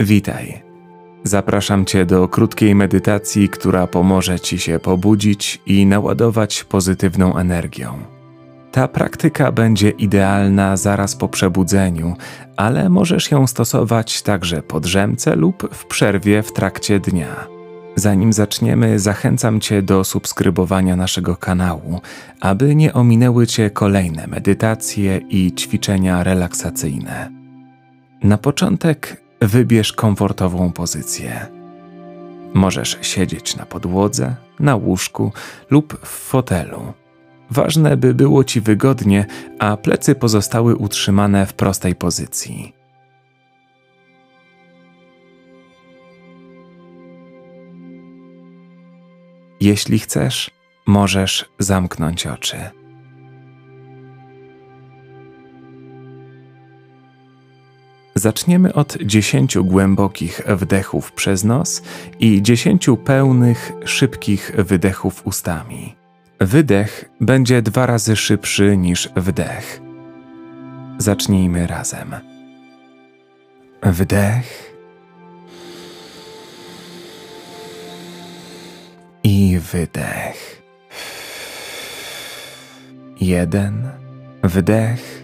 Witaj. Zapraszam Cię do krótkiej medytacji, która pomoże Ci się pobudzić i naładować pozytywną energią. Ta praktyka będzie idealna zaraz po przebudzeniu, ale możesz ją stosować także po drzemce lub w przerwie w trakcie dnia. Zanim zaczniemy, zachęcam Cię do subskrybowania naszego kanału, aby nie ominęły Cię kolejne medytacje i ćwiczenia relaksacyjne. Na początek wybierz komfortową pozycję. Możesz siedzieć na podłodze, na łóżku lub w fotelu. Ważne, by było Ci wygodnie, a plecy pozostały utrzymane w prostej pozycji. Jeśli chcesz, możesz zamknąć oczy. Zaczniemy od 10 głębokich wdechów przez nos i 10 pełnych, szybkich wydechów ustami. Wydech będzie dwa razy szybszy niż wdech. Zacznijmy razem. Wdech i wydech. Jeden wdech.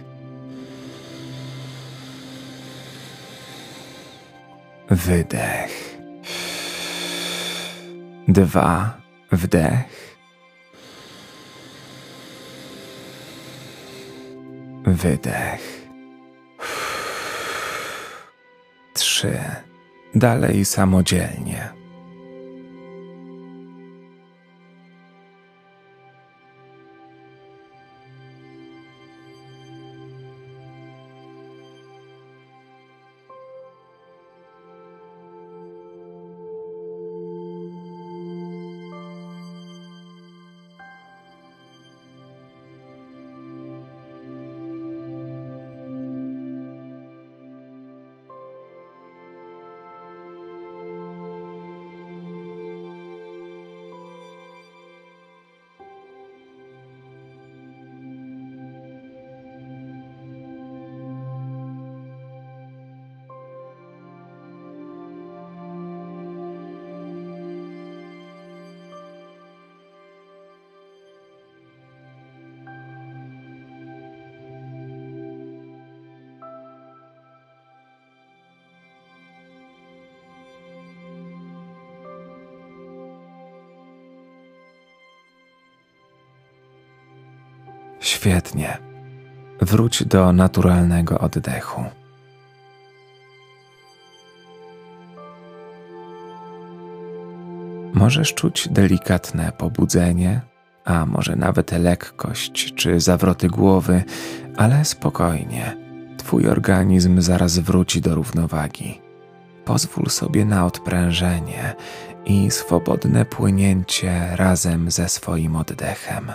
Wydech. Dwa wdech. Wydech. Trzy. Dalej samodzielnie. Świetnie. Wróć do naturalnego oddechu. Możesz czuć delikatne pobudzenie, a może nawet lekkość czy zawroty głowy, ale spokojnie. Twój organizm zaraz wróci do równowagi. Pozwól sobie na odprężenie i swobodne płynięcie razem ze swoim oddechem.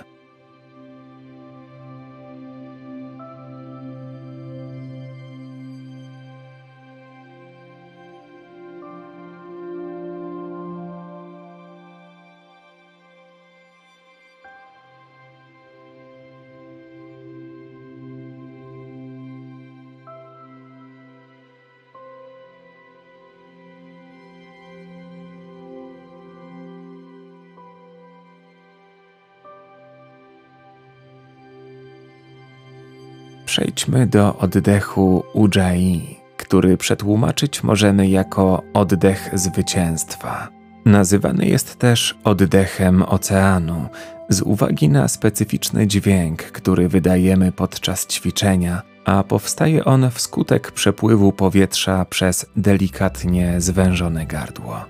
Przejdźmy do oddechu Ujjayi, który przetłumaczyć możemy jako oddech zwycięstwa. Nazywany jest też oddechem oceanu z uwagi na specyficzny dźwięk, który wydajemy podczas ćwiczenia, a powstaje on wskutek przepływu powietrza przez delikatnie zwężone gardło.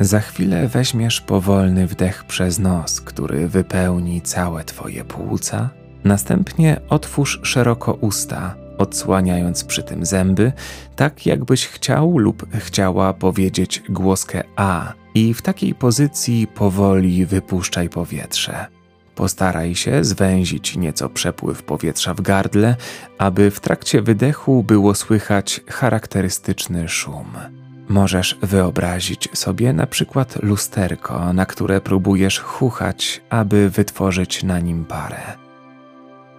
Za chwilę weźmiesz powolny wdech przez nos, który wypełni całe Twoje płuca Następnie otwórz szeroko usta, odsłaniając przy tym zęby, tak jakbyś chciał lub chciała powiedzieć głoskę A, i w takiej pozycji powoli wypuszczaj powietrze. Postaraj się zwęzić nieco przepływ powietrza w gardle, aby w trakcie wydechu było słychać charakterystyczny szum. Możesz wyobrazić sobie na przykład lusterko, na które próbujesz chuchać, aby wytworzyć na nim parę.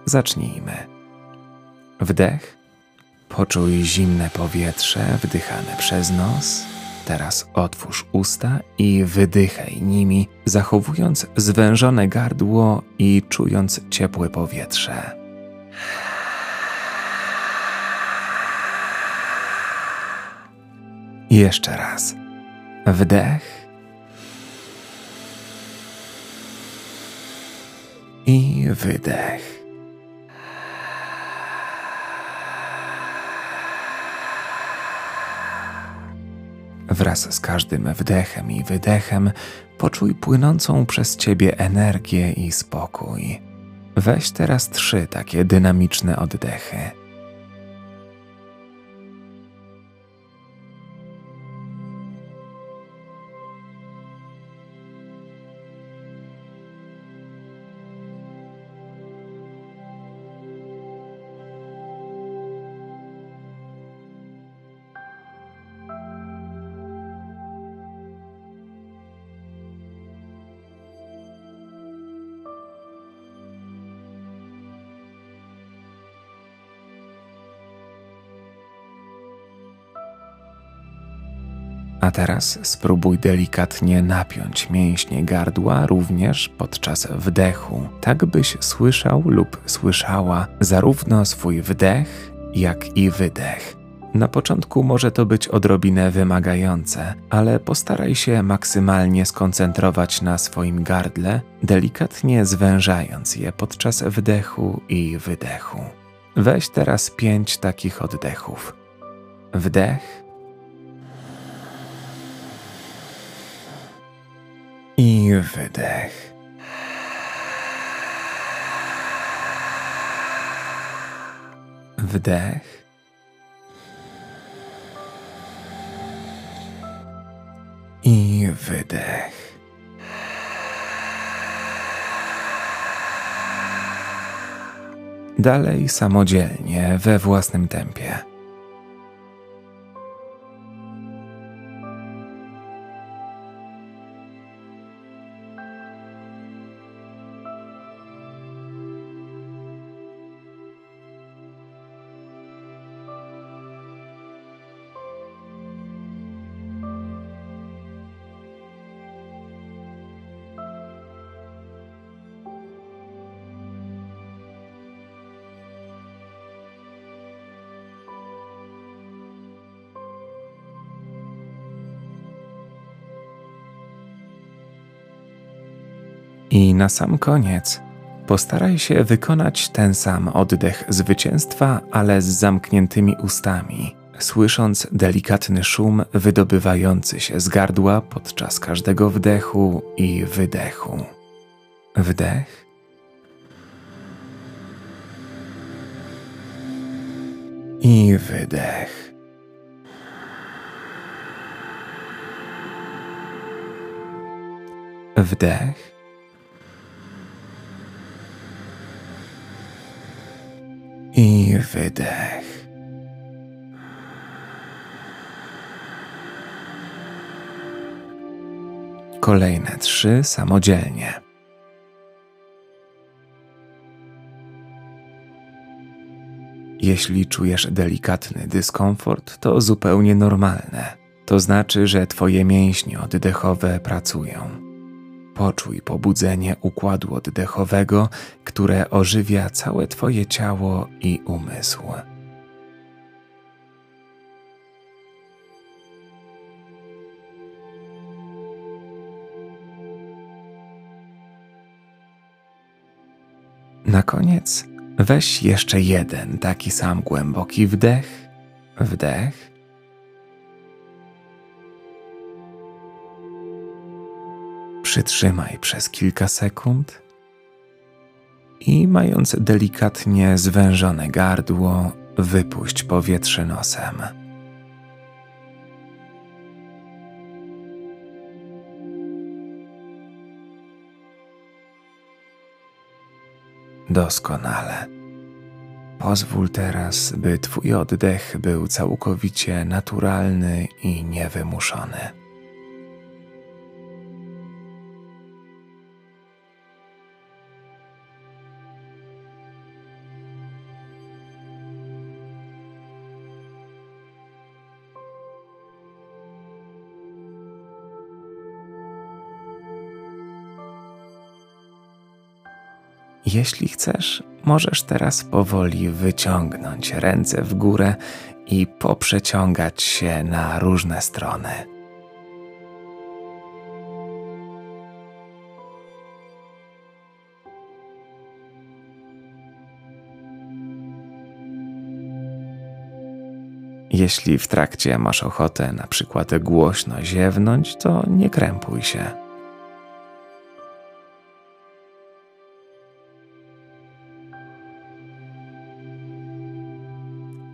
Zacznijmy. Wdech Poczuj zimne powietrze wdychane przez nos. Teraz otwórz usta i wydychaj nimi, zachowując zwężone gardło i czując ciepłe powietrze. Jeszcze raz. Wdech. I wydech. Wraz z każdym wdechem i wydechem poczuj płynącą przez ciebie energię i spokój. Weź teraz trzy takie dynamiczne oddechy. A teraz spróbuj delikatnie napiąć mięśnie gardła również podczas wdechu, tak byś słyszał lub słyszała zarówno swój wdech, jak i wydech. Na początku może to być odrobinę wymagające, ale postaraj się maksymalnie skoncentrować na swoim gardle, delikatnie zwężając je podczas wdechu i wydechu. Weź teraz pięć takich oddechów. Wdech wydech. Wdech. I wydech. Dalej samodzielnie we własnym tempie. I na sam koniec postaraj się wykonać ten sam oddech zwycięstwa, ale z zamkniętymi ustami, słysząc delikatny szum wydobywający się z gardła podczas każdego wdechu i wydechu. Wdech. I wydech. Wdech. Wydech. Kolejne trzy samodzielnie. Jeśli czujesz delikatny dyskomfort, to zupełnie normalne. To znaczy, że Twoje mięśnie oddechowe pracują. Poczuj pobudzenie układu oddechowego, które ożywia całe Twoje ciało i umysł. Na koniec weź jeszcze jeden taki sam głęboki wdech, wdech Przytrzymaj przez kilka sekund i mając delikatnie zwężone gardło, wypuść powietrze nosem. Doskonale. Pozwól teraz, by Twój oddech był całkowicie naturalny i niewymuszony. Jeśli chcesz, możesz teraz powoli wyciągnąć ręce w górę i poprzeciągać się na różne strony. Jeśli w trakcie masz ochotę na przykład głośno ziewnąć, to nie krępuj się.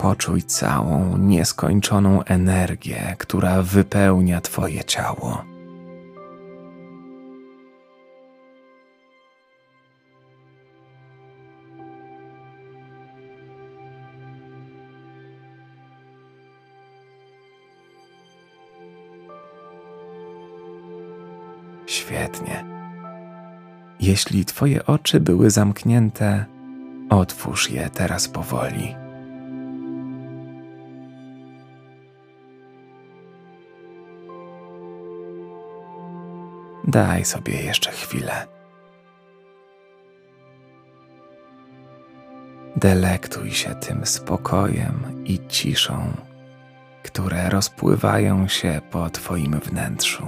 Poczuj całą nieskończoną energię, która wypełnia Twoje ciało. Świetnie. Jeśli Twoje oczy były zamknięte, otwórz je teraz powoli. Daj sobie jeszcze chwilę. Delektuj się tym spokojem i ciszą, które rozpływają się po Twoim wnętrzu.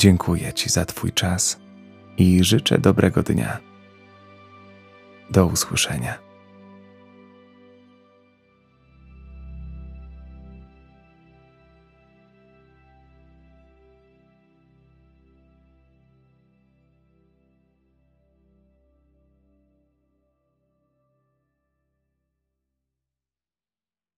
Dziękuję Ci za Twój czas i życzę dobrego dnia. Do usłyszenia.